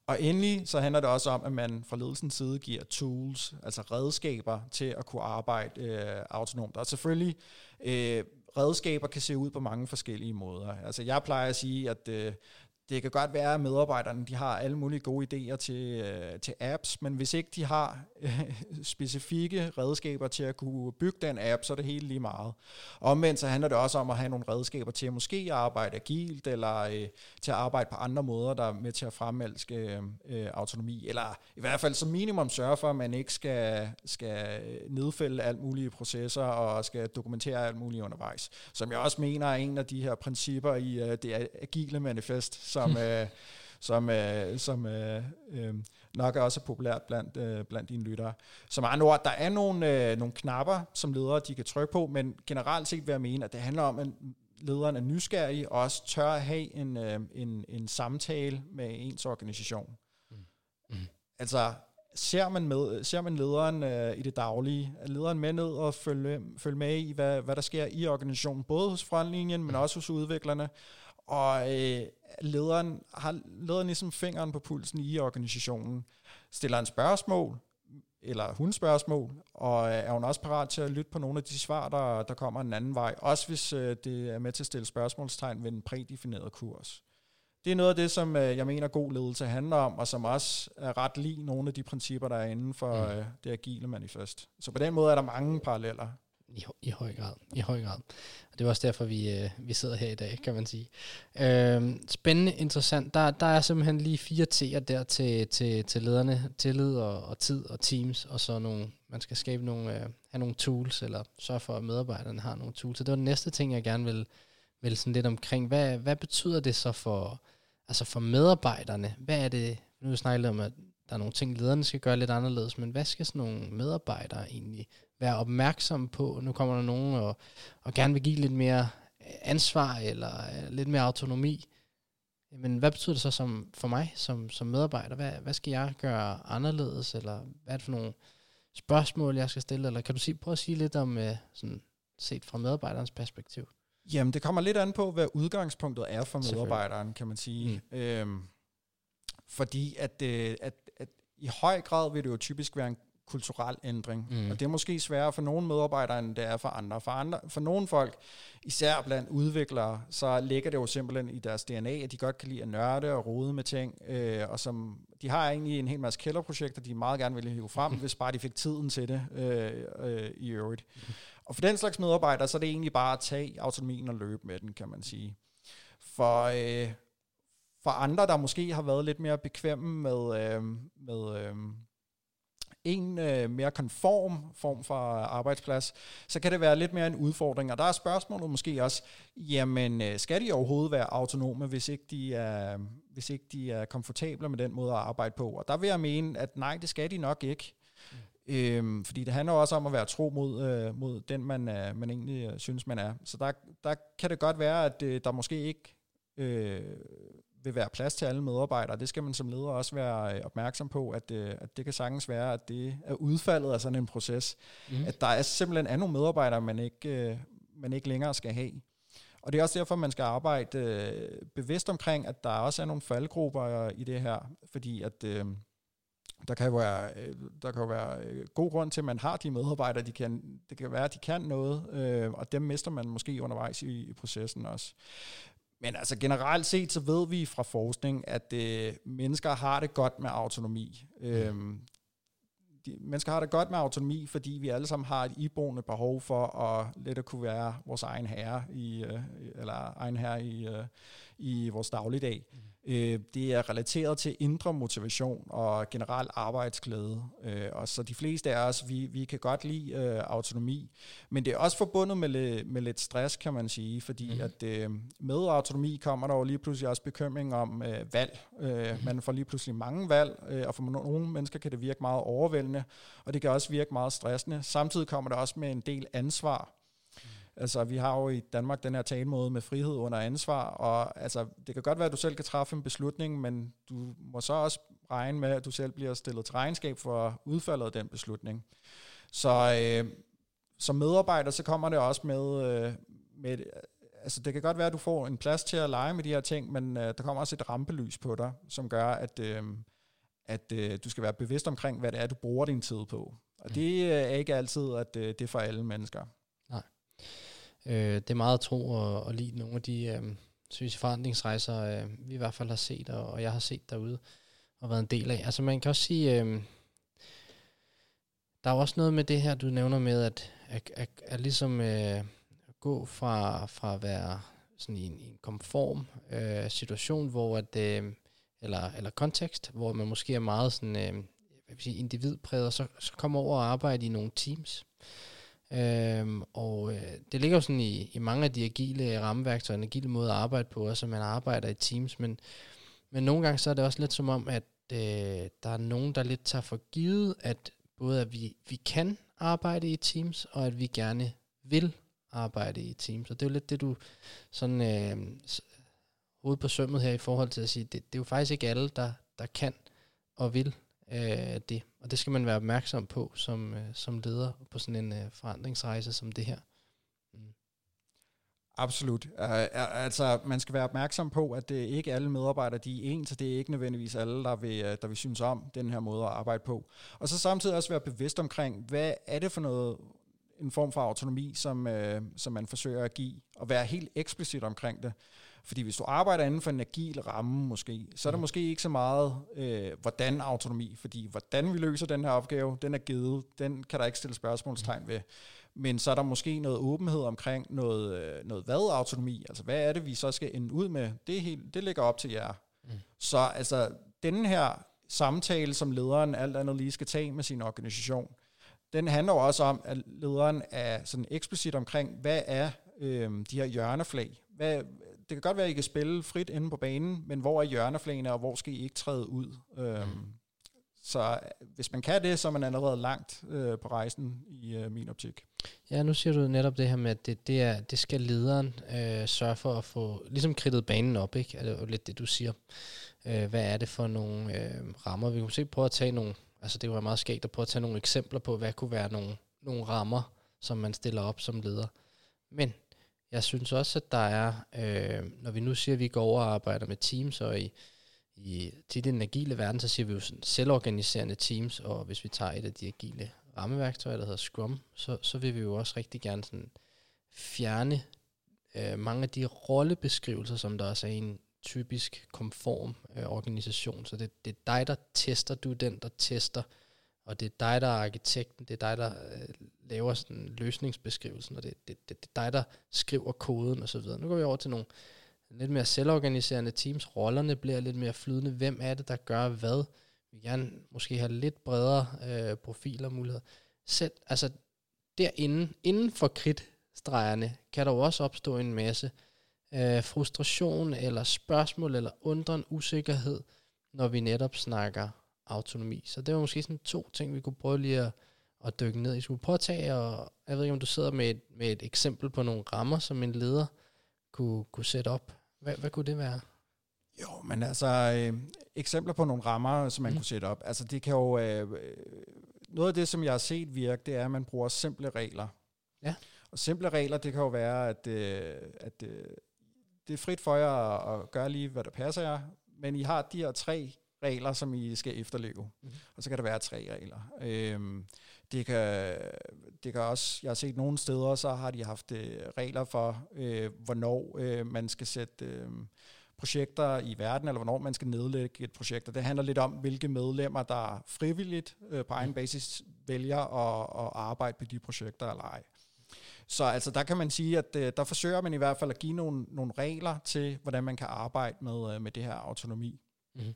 B: Og endelig så handler det også om, at man fra ledelsens side giver tools, altså redskaber til at kunne arbejde øh, autonomt. Og selvfølgelig, øh, redskaber kan se ud på mange forskellige måder. Altså jeg plejer at sige, at øh, det kan godt være, at medarbejderne de har alle mulige gode idéer til, øh, til apps, men hvis ikke de har øh, specifikke redskaber til at kunne bygge den app, så er det helt lige meget. Omvendt så handler det også om at have nogle redskaber til at måske arbejde agilt, eller øh, til at arbejde på andre måder, der er med til at fremelske øh, øh, autonomi, eller i hvert fald som minimum sørge for, at man ikke skal, skal nedfælde alt mulige processer, og skal dokumentere alt muligt undervejs. Som jeg også mener er en af de her principper i øh, det agile manifest, som, øh, som, øh, som øh, øh, nok er også populært blandt, øh, blandt dine lyttere. Som andre ord, der er nogle, øh, nogle knapper, som ledere de kan trykke på, men generelt set vil jeg mene, at det handler om, at lederen er nysgerrig og også tør at have en, øh, en, en samtale med ens organisation. Mm. Mm. Altså, ser man, med, ser man lederen øh, i det daglige? Er lederen med ned og følge, følge med i, hvad, hvad der sker i organisationen, både hos frontlinjen, men mm. også hos udviklerne? Og øh, lederen har lederen ligesom fingeren på pulsen i organisationen. Stiller en spørgsmål, eller hun spørgsmål, og er hun også parat til at lytte på nogle af de svar, der, der kommer en anden vej, også hvis øh, det er med til at stille spørgsmålstegn ved en prædefineret kurs. Det er noget af det, som øh, jeg mener god ledelse handler om, og som også er ret lige nogle af de principper, der er inden for mm. øh, det agile manifest. Så på den måde er der mange paralleller.
A: I, I høj grad. I høj grad. Og det er også derfor, vi, øh, vi sidder her i dag, kan man sige. Øh, spændende, interessant. Der, der er simpelthen lige fire T'er der til, til, til lederne. Tillid og, og tid og teams, og så nogle, man skal skabe nogle, øh, have nogle tools, eller sørge for, at medarbejderne har nogle tools. Så det var den næste ting, jeg gerne vil, vil sådan lidt omkring. Hvad, hvad betyder det så for, altså for medarbejderne? Hvad er det, nu snakker jeg om, at der er nogle ting, lederne skal gøre lidt anderledes, men hvad skal sådan nogle medarbejdere egentlig være opmærksomme på? Nu kommer der nogen og, og gerne vil give lidt mere ansvar eller øh, lidt mere autonomi. Men hvad betyder det så som, for mig som, som medarbejder? Hvad, hvad skal jeg gøre anderledes? Eller hvad er det for nogle spørgsmål, jeg skal stille? Eller kan du sige, prøve at sige lidt om uh, sådan, set fra medarbejderens perspektiv?
B: Jamen, det kommer lidt an på, hvad udgangspunktet er for medarbejderen, kan man sige. Mm. Øhm, fordi at, øh, at, at i høj grad vil det jo typisk være en kulturel ændring. Mm. Og det er måske sværere for nogle medarbejdere, end det er for andre. For, andre, for nogle folk, især blandt udviklere, så ligger det jo simpelthen i deres DNA, at de godt kan lide at nørde og rode med ting, øh, og som de har egentlig en hel masse kælderprojekter, de meget gerne vil hive frem, hvis bare de fik tiden til det øh, øh, i øvrigt. Og for den slags medarbejdere, så er det egentlig bare at tage autonomien og løbe med den, kan man sige. For, øh, for andre, der måske har været lidt mere bekvemme med, øh, med øh, en øh, mere konform form for arbejdsplads, så kan det være lidt mere en udfordring. Og der er spørgsmålet måske også, jamen øh, skal de overhovedet være autonome, hvis ikke de er, hvis ikke de er komfortable med den måde at arbejde på? Og der vil jeg mene, at nej, det skal de nok ikke. Øhm, fordi det handler også om at være tro mod, øh, mod den, man, øh, man egentlig øh, synes, man er. Så der, der kan det godt være, at øh, der måske ikke øh, vil være plads til alle medarbejdere. Det skal man som leder også være øh, opmærksom på, at, øh, at det kan sagtens være, at det er udfaldet af sådan en proces. Mm. At der er simpelthen er nogle medarbejdere, man ikke, øh, man ikke længere skal have. Og det er også derfor, man skal arbejde øh, bevidst omkring, at der også er nogle faldgrupper i det her, fordi at... Øh, der kan jo være, øh, der kan jo være god grund til, at man har de medarbejdere, de kan, det kan være, at de kan noget, øh, og dem mister man måske undervejs i, i processen også. Men altså generelt set, så ved vi fra forskning, at øh, mennesker har det godt med autonomi. Øhm, de, mennesker har det godt med autonomi, fordi vi alle sammen har et iboende behov for at lidt at kunne være vores egen herre i, øh, eller egen herre i, øh, i vores dagligdag. Mm. Øh, det er relateret til indre motivation og generel arbejdsglæde. Øh, og så de fleste af os, vi, vi kan godt lide øh, autonomi, men det er også forbundet med, le, med lidt stress, kan man sige, fordi mm. at øh, med autonomi kommer der jo lige pludselig også bekymring om øh, valg. Øh, mm. Man får lige pludselig mange valg, øh, og for nogle mennesker kan det virke meget overvældende, og det kan også virke meget stressende. Samtidig kommer det også med en del ansvar, Altså, vi har jo i Danmark den her talemåde med frihed under ansvar, og altså, det kan godt være, at du selv kan træffe en beslutning, men du må så også regne med, at du selv bliver stillet til regnskab for udfaldet af den beslutning. Så øh, som medarbejder, så kommer det også med, øh, med altså det kan godt være, at du får en plads til at lege med de her ting, men øh, der kommer også et rampelys på dig, som gør, at, øh, at øh, du skal være bevidst omkring, hvad det er, du bruger din tid på. Og mm. det øh, er ikke altid, at øh, det er for alle mennesker.
A: Øh, det er meget tro og, og lide nogle af de, øh, synes jeg, forandringsrejser, øh, vi i hvert fald har set, og, og jeg har set derude og været en del af. Altså man kan også sige, øh, der er også noget med det her, du nævner med, at, at, at, at ligesom øh, gå fra, fra at være sådan i en, i en konform øh, situation, hvor at, øh, eller, eller kontekst, hvor man måske er meget sådan, øh, hvad vil sige, individpræget, og så, så kommer over og arbejde i nogle teams. Øhm, og øh, det ligger jo sådan i, i mange af de agile rammeværktøjer, en agile måde at arbejde på, også at man arbejder i teams, men, men nogle gange så er det også lidt som om, at øh, der er nogen, der lidt tager for givet, at både at vi, vi kan arbejde i teams, og at vi gerne vil arbejde i teams. Og det er jo lidt det, du sådan øh, hovedet på sømmet her i forhold til at sige, det, det er jo faktisk ikke alle, der, der kan og vil øh, det. Og det skal man være opmærksom på som, øh, som leder på sådan en øh, forandringsrejse som det her. Mm.
B: Absolut. Uh, altså, man skal være opmærksom på, at det ikke alle medarbejdere, de er ens, så det er ikke nødvendigvis alle, der vil, øh, der vil synes om den her måde at arbejde på. Og så samtidig også være bevidst omkring, hvad er det for noget, en form for autonomi, som, som man forsøger at give, og være helt eksplicit omkring det. Fordi hvis du arbejder inden for en agil ramme måske, så er der mm. måske ikke så meget, øh, hvordan autonomi, fordi hvordan vi løser den her opgave, den er givet, den kan der ikke stille spørgsmålstegn ved. Men så er der måske noget åbenhed omkring noget, øh, noget hvad autonomi, altså hvad er det, vi så skal ende ud med, det, helt, det ligger op til jer. Mm. Så altså, denne her samtale, som lederen alt andet lige skal tage med sin organisation, den handler jo også om, at lederen er sådan eksplicit omkring, hvad er øh, de her hjørneflag? Hvad, det kan godt være, at I kan spille frit inde på banen, men hvor er hjørneflagene, og hvor skal I ikke træde ud? Øhm, mm. Så hvis man kan det, så er man allerede langt øh, på rejsen i øh, min optik.
A: Ja, nu siger du netop det her med, at det, det, er, det skal lederen øh, sørge for at få ligesom kridtet banen op, ikke? Det jo lidt det, du siger. Øh, hvad er det for nogle øh, rammer? Vi kan se prøve at tage nogle, altså det var meget skægt at prøve at tage nogle eksempler på, hvad kunne være nogle, nogle rammer, som man stiller op som leder. Men jeg synes også, at der er, øh, når vi nu siger, at vi går over og arbejder med teams, og i, i til den agile verden, så siger vi jo sådan selvorganiserende teams, og hvis vi tager et af de agile rammeværktøjer, der hedder Scrum, så, så vil vi jo også rigtig gerne sådan fjerne øh, mange af de rollebeskrivelser, som der også er i en typisk konform øh, organisation. Så det, det er dig, der tester, du er den, der tester, og det er dig, der er arkitekten, det er dig, der øh, laver sådan løsningsbeskrivelsen, og det, det, det, det er dig, der skriver koden osv. Nu går vi over til nogle lidt mere selvorganiserende teams. Rollerne bliver lidt mere flydende. Hvem er det, der gør hvad? Vi vil gerne måske have lidt bredere øh, profiler og muligheder. Selv, altså derinde, inden for kridtstregerne, kan der jo også opstå en masse øh, frustration, eller spørgsmål, eller undren, usikkerhed, når vi netop snakker autonomi. Så det var måske sådan to ting, vi kunne prøve lige at, at dykke ned i. Skulle prøve at tage, og jeg ved ikke, om du sidder med et, med et eksempel på nogle rammer, som en leder kunne, kunne sætte op. Hvad, hvad kunne det være?
B: Jo, men altså, øh, eksempler på nogle rammer, som man mm. kunne sætte op. Altså, det kan jo... Øh, noget af det, som jeg har set virke, det er, at man bruger simple regler.
A: Ja.
B: Og simple regler, det kan jo være, at, øh, at øh, det er frit for jer at, at gøre lige, hvad der passer jer, men I har de her tre regler, som I skal efterleve. Mm. Og så kan der være tre regler. Øhm, det, kan, det kan også, jeg har set nogle steder, så har de haft øh, regler for, øh, hvornår øh, man skal sætte øh, projekter i verden, eller hvornår man skal nedlægge et projekt. Og det handler lidt om, hvilke medlemmer, der frivilligt øh, på egen basis vælger at, at arbejde på de projekter eller ej. Så altså, der kan man sige, at øh, der forsøger man i hvert fald at give nogle, nogle regler til, hvordan man kan arbejde med, øh, med det her autonomi. Mm.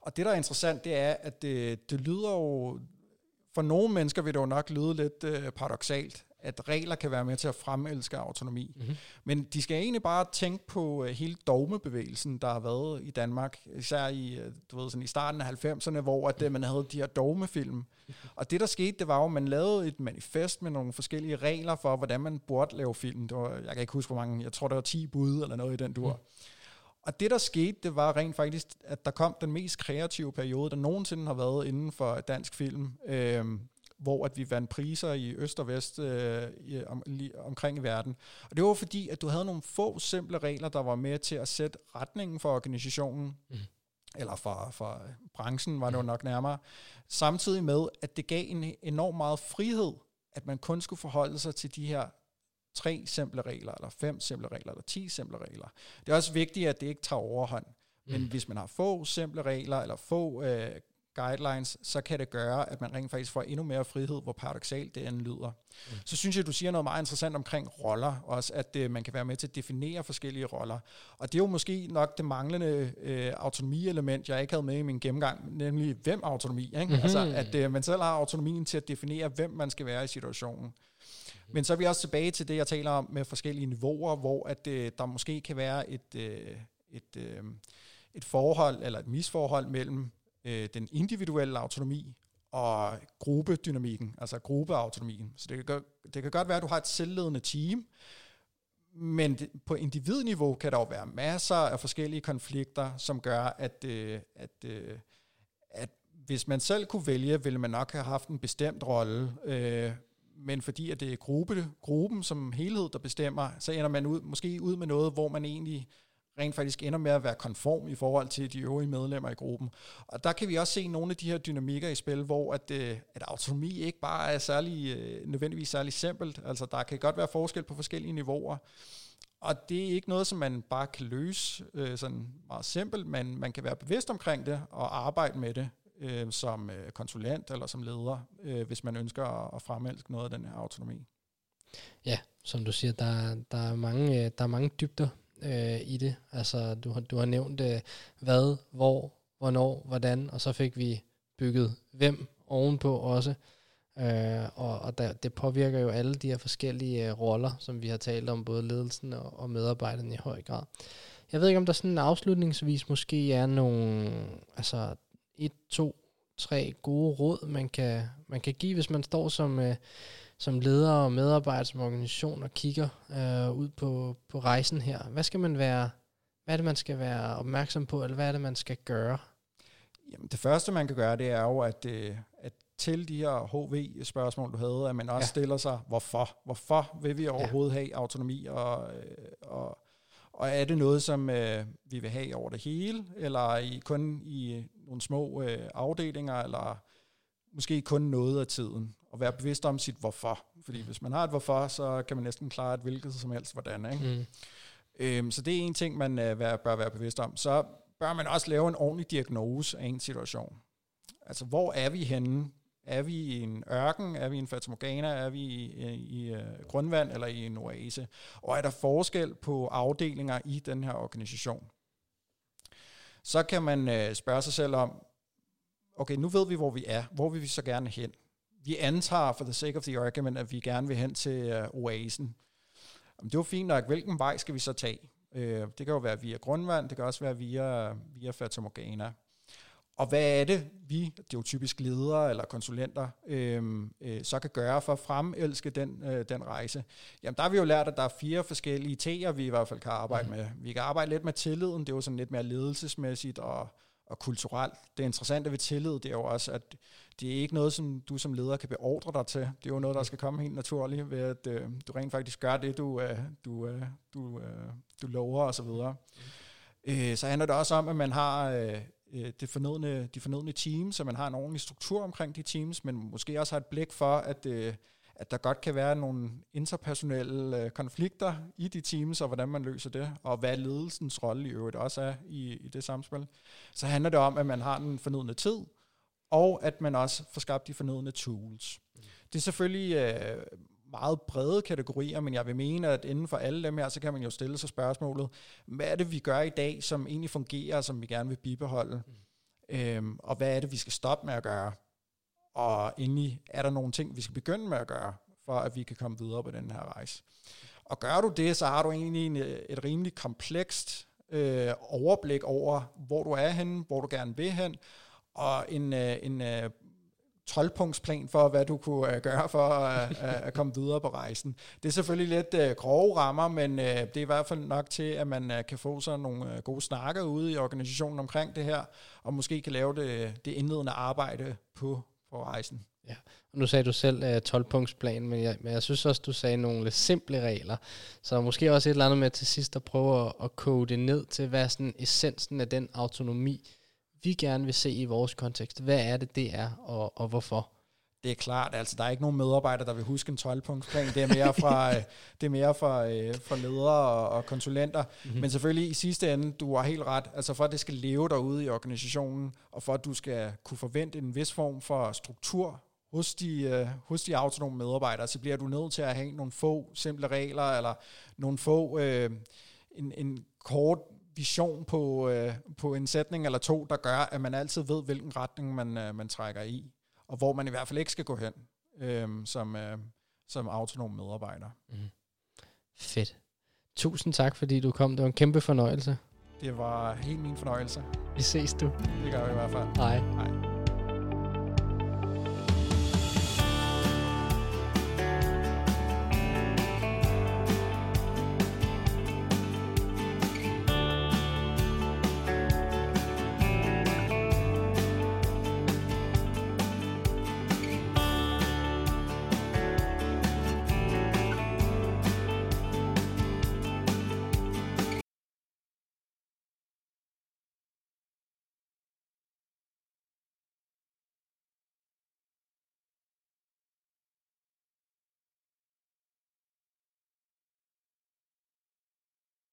B: Og det, der er interessant, det er, at det, det lyder jo... For nogle mennesker vil det jo nok lyde lidt øh, paradoxalt, at regler kan være med til at fremelske autonomi. Mm-hmm. Men de skal egentlig bare tænke på uh, hele dogmebevægelsen, der har været i Danmark, især i, uh, du ved, sådan i starten af 90'erne, hvor at, uh, man havde de her dogmefilm. Mm-hmm. Og det, der skete, det var jo, at man lavede et manifest med nogle forskellige regler for, hvordan man burde lave film. Det var, jeg kan ikke huske, hvor mange, jeg tror, det var 10 bud eller noget i den dur. Mm. Og det, der skete, det var rent faktisk, at der kom den mest kreative periode, der nogensinde har været inden for dansk film, øh, hvor at vi vandt priser i øst og vest øh, i, om, li, omkring i verden. Og det var fordi, at du havde nogle få simple regler, der var med til at sætte retningen for organisationen, mm. eller for, for branchen var det jo mm. nok nærmere, samtidig med, at det gav en enorm meget frihed, at man kun skulle forholde sig til de her tre simple regler, eller fem simple regler, eller ti simple regler. Det er også vigtigt, at det ikke tager overhånd. Men mm. hvis man har få simple regler, eller få øh, guidelines, så kan det gøre, at man rent faktisk får endnu mere frihed, hvor paradoxalt det end lyder. Mm. Så synes jeg, du siger noget meget interessant omkring roller, også at øh, man kan være med til at definere forskellige roller. Og det er jo måske nok det manglende øh, autonomielement, jeg ikke havde med i min gennemgang, nemlig hvem autonomi. Ikke? Mm-hmm. Altså, at øh, man selv har autonomien til at definere, hvem man skal være i situationen. Men så er vi også tilbage til det, jeg taler om med forskellige niveauer, hvor at øh, der måske kan være et, øh, et, øh, et forhold eller et misforhold mellem øh, den individuelle autonomi og gruppedynamikken, altså gruppeautonomien. Så det kan, det kan godt være, at du har et selvledende team, men det, på individniveau kan der jo være masser af forskellige konflikter, som gør, at, øh, at, øh, at hvis man selv kunne vælge, ville man nok have haft en bestemt rolle, øh, men fordi at det er gruppe, gruppen som helhed, der bestemmer, så ender man ud, måske ud med noget, hvor man egentlig rent faktisk ender med at være konform i forhold til de øvrige medlemmer i gruppen. Og der kan vi også se nogle af de her dynamikker i spil, hvor at, øh, at autonomi ikke bare er særlig, øh, nødvendigvis særlig simpelt. Altså der kan godt være forskel på forskellige niveauer. Og det er ikke noget, som man bare kan løse øh, sådan meget simpelt, men man kan være bevidst omkring det og arbejde med det øh, som øh, konsulent eller som leder, øh, hvis man ønsker at, at fremelske noget af den her autonomi.
A: Ja, som du siger, der, der, er, mange, øh, der er mange dybder øh, i det. Altså, du har, du har nævnt øh, hvad, hvor, hvornår, hvordan, og så fik vi bygget hvem ovenpå også. Øh, og og der, det påvirker jo alle de her forskellige øh, roller, som vi har talt om, både ledelsen og, og medarbejderne i høj grad. Jeg ved ikke, om der sådan afslutningsvis måske er nogle, altså et, to, tre gode råd, man kan, man kan give, hvis man står som, øh, som leder og medarbejder som organisation og kigger øh, ud på, på rejsen her. Hvad skal man være, hvad er det, man skal være opmærksom på, eller hvad er det, man skal gøre?
B: Jamen, det første, man kan gøre, det er jo, at, øh, at til de her HV-spørgsmål, du havde, at man også ja. stiller sig, hvorfor? Hvorfor vil vi overhovedet ja. have autonomi, og, øh, og, og er det noget, som øh, vi vil have over det hele, eller i, kun i nogle små øh, afdelinger, eller måske kun noget af tiden? Og være bevidst om sit hvorfor. Fordi hvis man har et hvorfor, så kan man næsten klare et hvilket som helst hvordan. Ikke? Mm. Øhm, så det er en ting, man øh, bør være bevidst om. Så bør man også lave en ordentlig diagnose af en situation. Altså, hvor er vi henne? Er vi i en ørken? Er vi i en fatamorgana? Er vi i, i, i uh, grundvand eller i en oase? Og er der forskel på afdelinger i den her organisation? Så kan man øh, spørge sig selv om, okay, nu ved vi, hvor vi er. Hvor vil vi så gerne hen? Vi antager, for the sake of the argument, at vi gerne vil hen til øh, oasen. Det var fint nok. Hvilken vej skal vi så tage? Øh, det kan jo være via grundvand, det kan også være via, via fatamorgana. Og hvad er det, vi, det er jo typisk ledere eller konsulenter, øh, øh, så kan gøre for at fremelske den, øh, den rejse? Jamen der har vi jo lært, at der er fire forskellige T'er, vi i hvert fald kan arbejde mm. med. Vi kan arbejde lidt med tilliden, det er jo sådan lidt mere ledelsesmæssigt og, og kulturelt. Det interessante ved tillid, det er jo også, at det er ikke noget, som du som leder kan beordre dig til. Det er jo noget, der skal komme helt naturligt ved, at øh, du rent faktisk gør det, du, øh, du, øh, du, øh, du lover osv. Så, mm. øh, så handler det også om, at man har... Øh, øh, det fornødne, de fornødne teams, så man har en ordentlig struktur omkring de teams, men måske også har et blik for, at, øh, at der godt kan være nogle interpersonelle øh, konflikter i de teams, og hvordan man løser det, og hvad ledelsens rolle i øvrigt også er i, i det samspil. Så handler det om, at man har den fornødne tid, og at man også får skabt de fornødne tools. Mm. Det er selvfølgelig øh, meget brede kategorier, men jeg vil mene, at inden for alle dem her, så kan man jo stille sig spørgsmålet, hvad er det, vi gør i dag, som egentlig fungerer, som vi gerne vil bibeholde? Mm. Øhm, og hvad er det, vi skal stoppe med at gøre? Og endelig er der nogle ting, vi skal begynde med at gøre, for at vi kan komme videre på den her rejse. Og gør du det, så har du egentlig en, et rimelig komplekst øh, overblik over, hvor du er henne, hvor du gerne vil hen, og en, øh, en øh, 12-punktsplan for, hvad du kunne øh, gøre for øh, at, at komme videre på rejsen. Det er selvfølgelig lidt øh, grove rammer, men øh, det er i hvert fald nok til, at man øh, kan få sådan nogle øh, gode snakker ude i organisationen omkring det her, og måske kan lave det, det indledende arbejde på, på rejsen.
A: Ja, og nu sagde du selv øh, 12-punktsplan, men jeg, men jeg synes også, du sagde nogle simple regler. Så måske også et eller andet med til sidst at prøve at, at kode det ned til, hvad er sådan essensen af den autonomi, vi gerne vil se i vores kontekst. Hvad er det, det er, og, og hvorfor?
B: Det er klart, altså der er ikke nogen medarbejder, der vil huske en 12-punktsplan. Det er mere fra, øh, det er mere fra, øh, fra ledere og, og konsulenter. Mm-hmm. Men selvfølgelig i sidste ende, du har helt ret. Altså for at det skal leve derude i organisationen, og for at du skal kunne forvente en vis form for struktur hos de, øh, hos de autonome medarbejdere, så bliver du nødt til at have nogle få simple regler, eller nogle få, øh, en, en kort vision på, øh, på en sætning eller to, der gør, at man altid ved, hvilken retning man, øh, man trækker i, og hvor man i hvert fald ikke skal gå hen øh, som, øh, som autonom medarbejder. Mm.
A: Fedt. Tusind tak, fordi du kom. Det var en kæmpe fornøjelse.
B: Det var helt min fornøjelse.
A: Vi ses du.
B: Det gør vi i hvert fald.
A: Hej.
B: Hej.